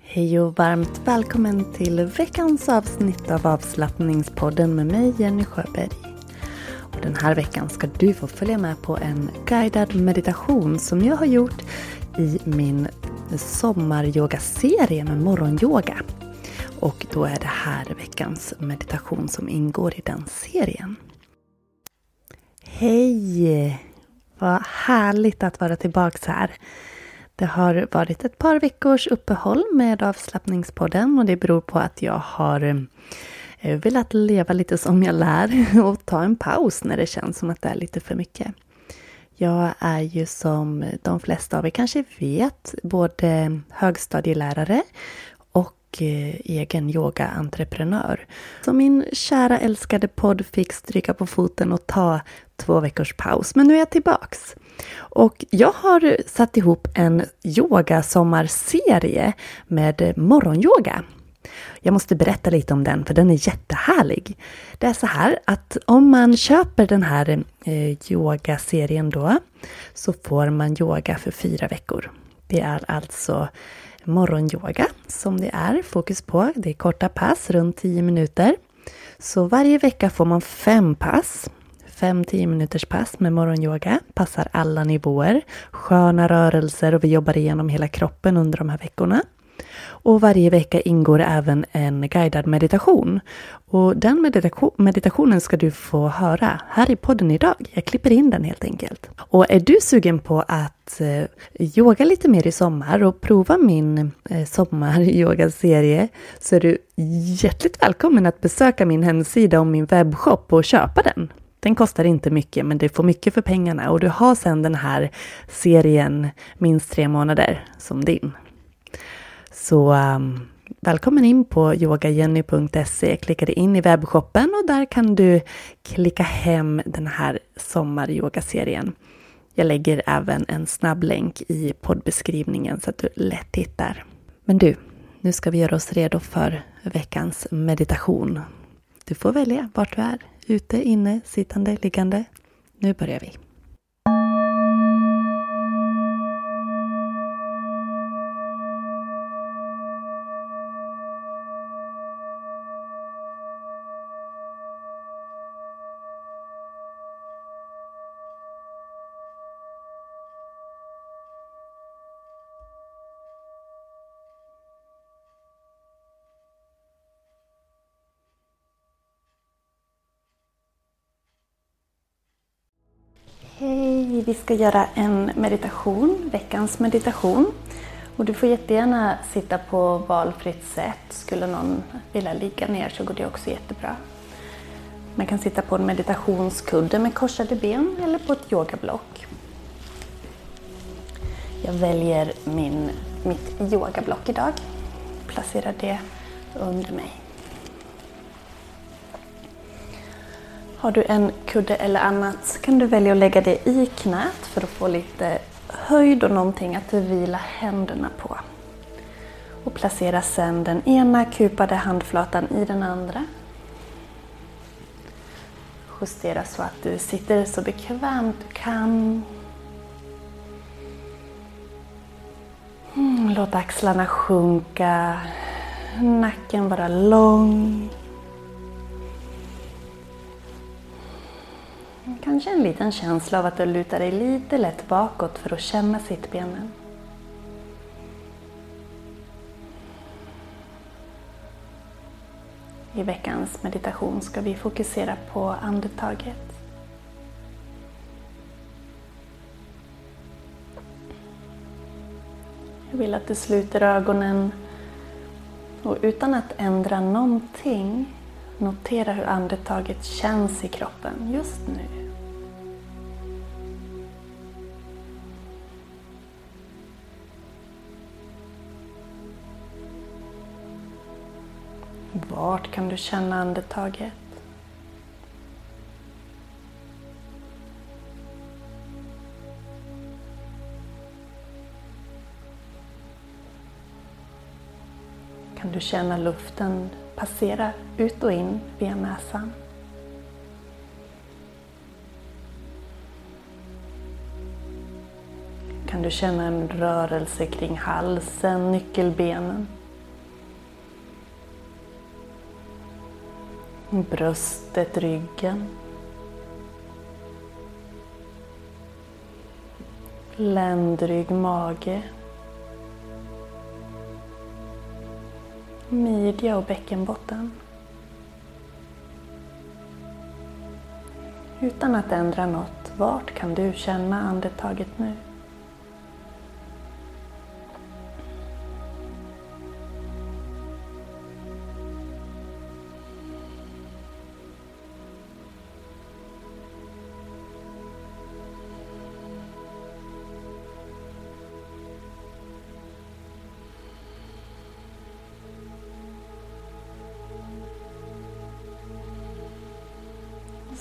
Hej och varmt välkommen till veckans avsnitt av avslappningspodden med mig Jenny Sjöberg. Och den här veckan ska du få följa med på en guidad meditation som jag har gjort i min sommaryogaserie med morgonyoga. Och då är det här veckans meditation som ingår i den serien. Hej! Vad härligt att vara tillbaka här. Det har varit ett par veckors uppehåll med avslappningspodden och det beror på att jag har eh, velat leva lite som jag lär och ta en paus när det känns som att det är lite för mycket. Jag är ju som de flesta av er kanske vet både högstadielärare och eh, egen yogaentreprenör. Så min kära älskade podd fick stryka på foten och ta två veckors paus. Men nu är jag tillbaks. Och jag har satt ihop en yogasommarserie med morgonyoga. Jag måste berätta lite om den för den är jättehärlig. Det är så här att om man köper den här eh, yogaserien då så får man yoga för fyra veckor. Det är alltså morgonyoga som det är fokus på. Det är korta pass, runt 10 minuter. Så varje vecka får man fem pass. 5-10 minuters pass med morgonyoga. Passar alla nivåer. Sköna rörelser och vi jobbar igenom hela kroppen under de här veckorna. Och varje vecka ingår även en guidad meditation. Och den meditationen ska du få höra här i podden idag. Jag klipper in den helt enkelt. Och är du sugen på att eh, yoga lite mer i sommar och prova min eh, sommaryogaserie så är du hjärtligt välkommen att besöka min hemsida och min webbshop och köpa den. Den kostar inte mycket men du får mycket för pengarna och du har sedan den här serien minst tre månader som din. Så um, välkommen in på yogajenny.se. Klicka dig in i webbshoppen och där kan du klicka hem den här sommaryogaserien. Jag lägger även en snabb länk i poddbeskrivningen så att du lätt hittar. Men du, nu ska vi göra oss redo för veckans meditation. Du får välja vart du är. Ute, inne, sittande, liggande. Nu börjar vi. Hej! Vi ska göra en meditation, veckans meditation. Och du får jättegärna sitta på valfritt sätt. Skulle någon vilja ligga ner så går det också jättebra. Man kan sitta på en meditationskudde med korsade ben eller på ett yogablock. Jag väljer min, mitt yogablock idag. Placerar det under mig. Har du en kudde eller annat så kan du välja att lägga det i knät för att få lite höjd och någonting att vila händerna på. Och placera sedan den ena kupade handflatan i den andra. Justera så att du sitter så bekvämt du kan. Mm, låt axlarna sjunka, nacken vara lång. Kanske en liten känsla av att du lutar dig lite lätt bakåt för att känna sittbenen. I veckans meditation ska vi fokusera på andetaget. Jag vill att du sluter ögonen och utan att ändra någonting notera hur andetaget känns i kroppen just nu. Vart kan du känna andetaget? Du känna luften passera ut och in via näsan? Kan du känna en rörelse kring halsen, nyckelbenen? bröstet, ryggen. Ländrygg, mage. Midja och bäckenbotten. Utan att ändra något, vart kan du känna andetaget nu?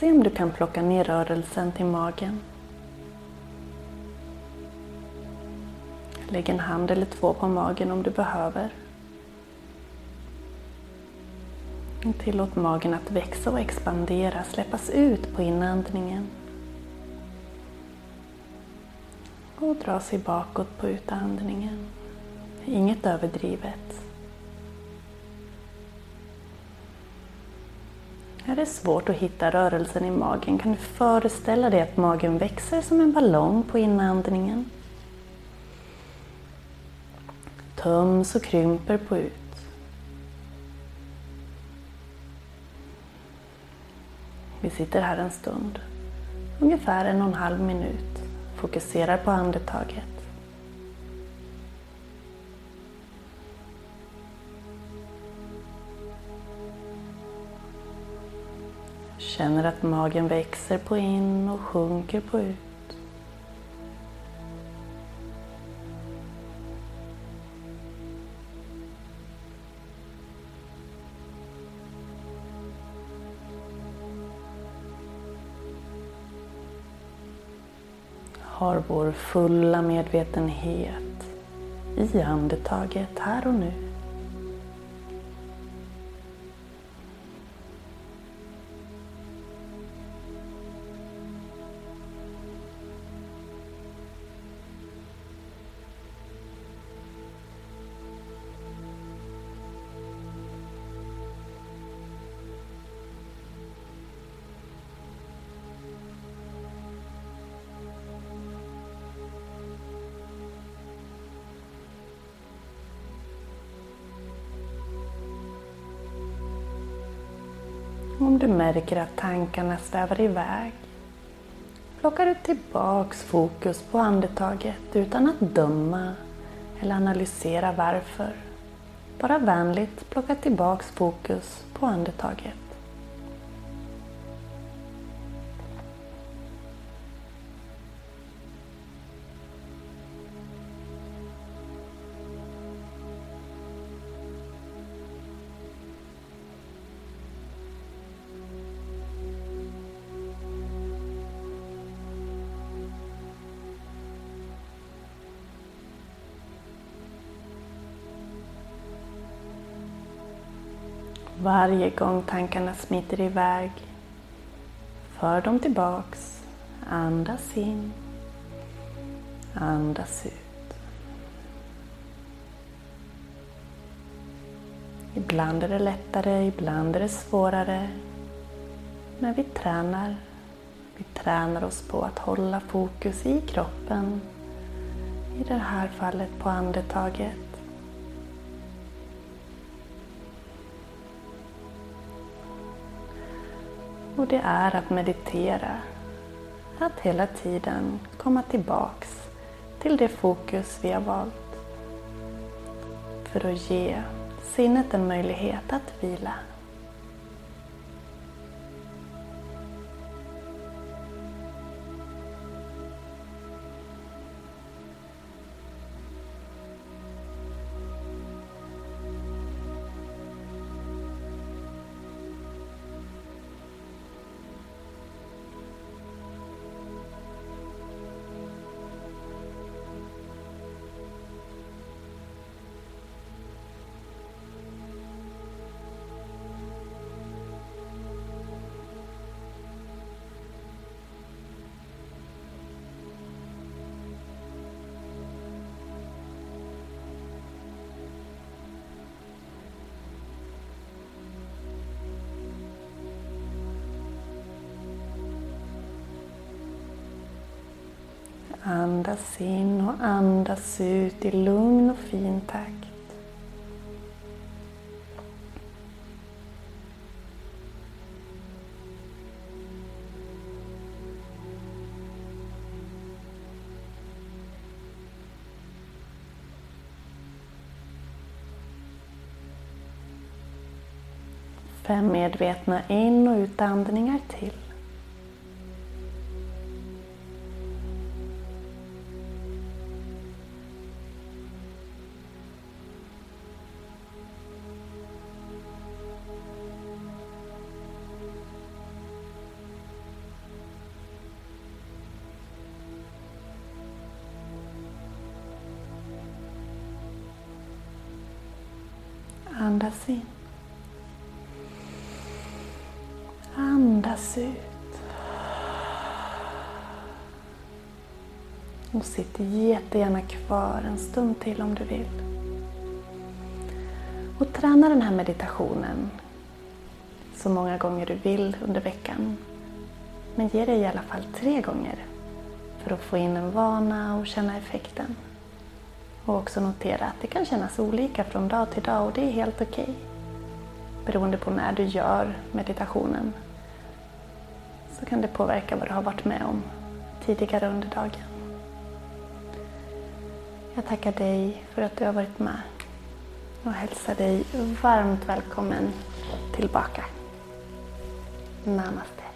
Se om du kan plocka ner rörelsen till magen. Lägg en hand eller två på magen om du behöver. Tillåt magen att växa och expandera, släppas ut på inandningen. Och dra sig bakåt på utandningen. Inget överdrivet. Är det svårt att hitta rörelsen i magen kan du föreställa dig att magen växer som en ballong på inandningen. Töms och krymper på ut. Vi sitter här en stund, ungefär en och en halv minut, fokuserar på andetaget. Känner att magen växer på in och sjunker på ut. Har vår fulla medvetenhet i andetaget här och nu. Om du märker att tankarna svävar iväg plockar du tillbaks fokus på andetaget utan att döma eller analysera varför. Bara vänligt plocka tillbaks fokus på andetaget. Varje gång tankarna smiter iväg, för dem tillbaks. Andas in, andas ut. Ibland är det lättare, ibland är det svårare. Men vi tränar. Vi tränar oss på att hålla fokus i kroppen. I det här fallet på andetaget. Och det är att meditera. Att hela tiden komma tillbaks till det fokus vi har valt. För att ge sinnet en möjlighet att vila. Andas in och andas ut i lugn och fin takt. Fem medvetna in och utandningar till. Andas in. Andas ut. Och sitt jättegärna kvar en stund till om du vill. Och träna den här meditationen så många gånger du vill under veckan. Men ge dig i alla fall tre gånger för att få in en vana och känna effekten. Och också notera att det kan kännas olika från dag till dag och det är helt okej. Okay. Beroende på när du gör meditationen så kan det påverka vad du har varit med om tidigare under dagen. Jag tackar dig för att du har varit med och hälsar dig varmt välkommen tillbaka. Namaste.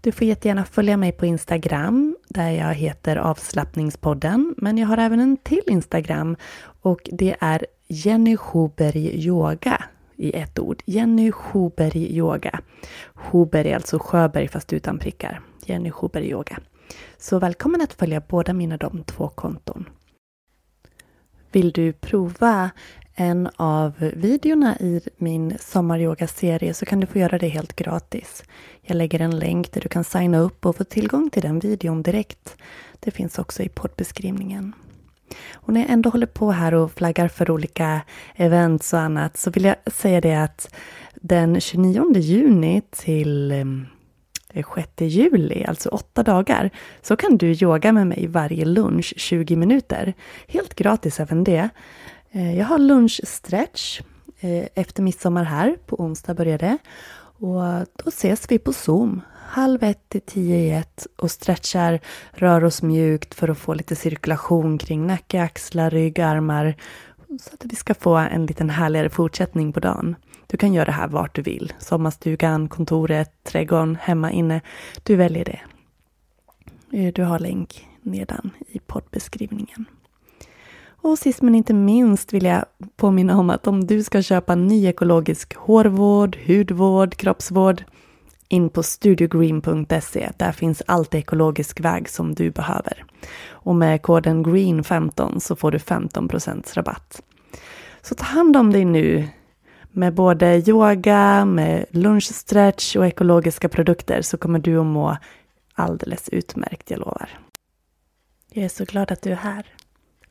Du får jättegärna följa mig på Instagram där jag heter avslappningspodden. Men jag har även en till Instagram och det är Jenny Schuberg Yoga i ett ord. Jenny Schuberg Yoga. Schuberg är alltså Sjöberg fast utan prickar. Jenny Schuberg Yoga. Så välkommen att följa båda mina de två konton. Vill du prova en av videorna i min sommaryogaserie så kan du få göra det helt gratis. Jag lägger en länk där du kan signa upp och få tillgång till den videon direkt. Det finns också i poddbeskrivningen. Och när jag ändå håller på här och flaggar för olika events och annat så vill jag säga det att den 29 juni till ehm, 6 juli, alltså åtta dagar, så kan du yoga med mig varje lunch 20 minuter. Helt gratis även det. Eh, jag har lunchstretch eh, efter midsommar här, på onsdag börjar det. Och då ses vi på Zoom halv ett till tio i ett och stretchar, rör oss mjukt för att få lite cirkulation kring nacke, axlar, rygg, armar. Så att vi ska få en liten härligare fortsättning på dagen. Du kan göra det här vart du vill. Sommarstugan, kontoret, trädgården, hemma, inne. Du väljer det. Eh, du har länk nedan i poddbeskrivningen. Och sist men inte minst vill jag påminna om att om du ska köpa ny ekologisk hårvård, hudvård, kroppsvård in på studiogreen.se. Där finns allt ekologisk väg som du behöver. Och med koden GREEN15 så får du 15% rabatt. Så ta hand om dig nu med både yoga, med lunchstretch och ekologiska produkter så kommer du att må alldeles utmärkt, jag lovar. Jag är så glad att du är här.